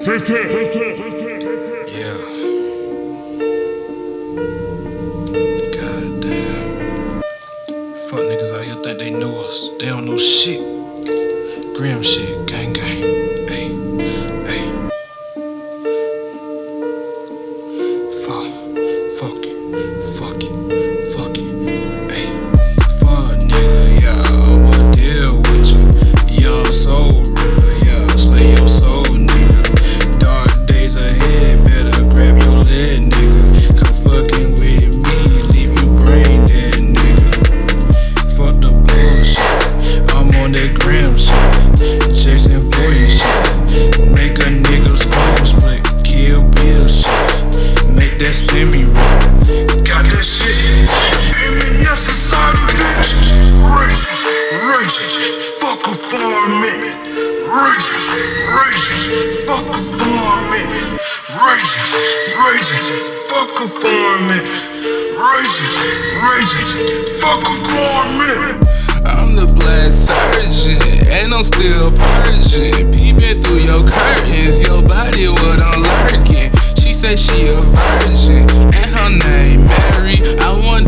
Yeah. Goddamn. Fuck niggas out here think they know us. They don't know shit. Grim shit, gang gang. Hey, hey. Fuck, fuck it, fuck it, raging, fuck a foreign Raging, racist, fuck a foreign Raging, raging, fuck a foreign Raging, raging, fuck a foreign I'm the black surgeon, and I'm still purging. Peeping through your curtains, your body what I'm lurking. She said she a virgin, and her name Mary. I wonder.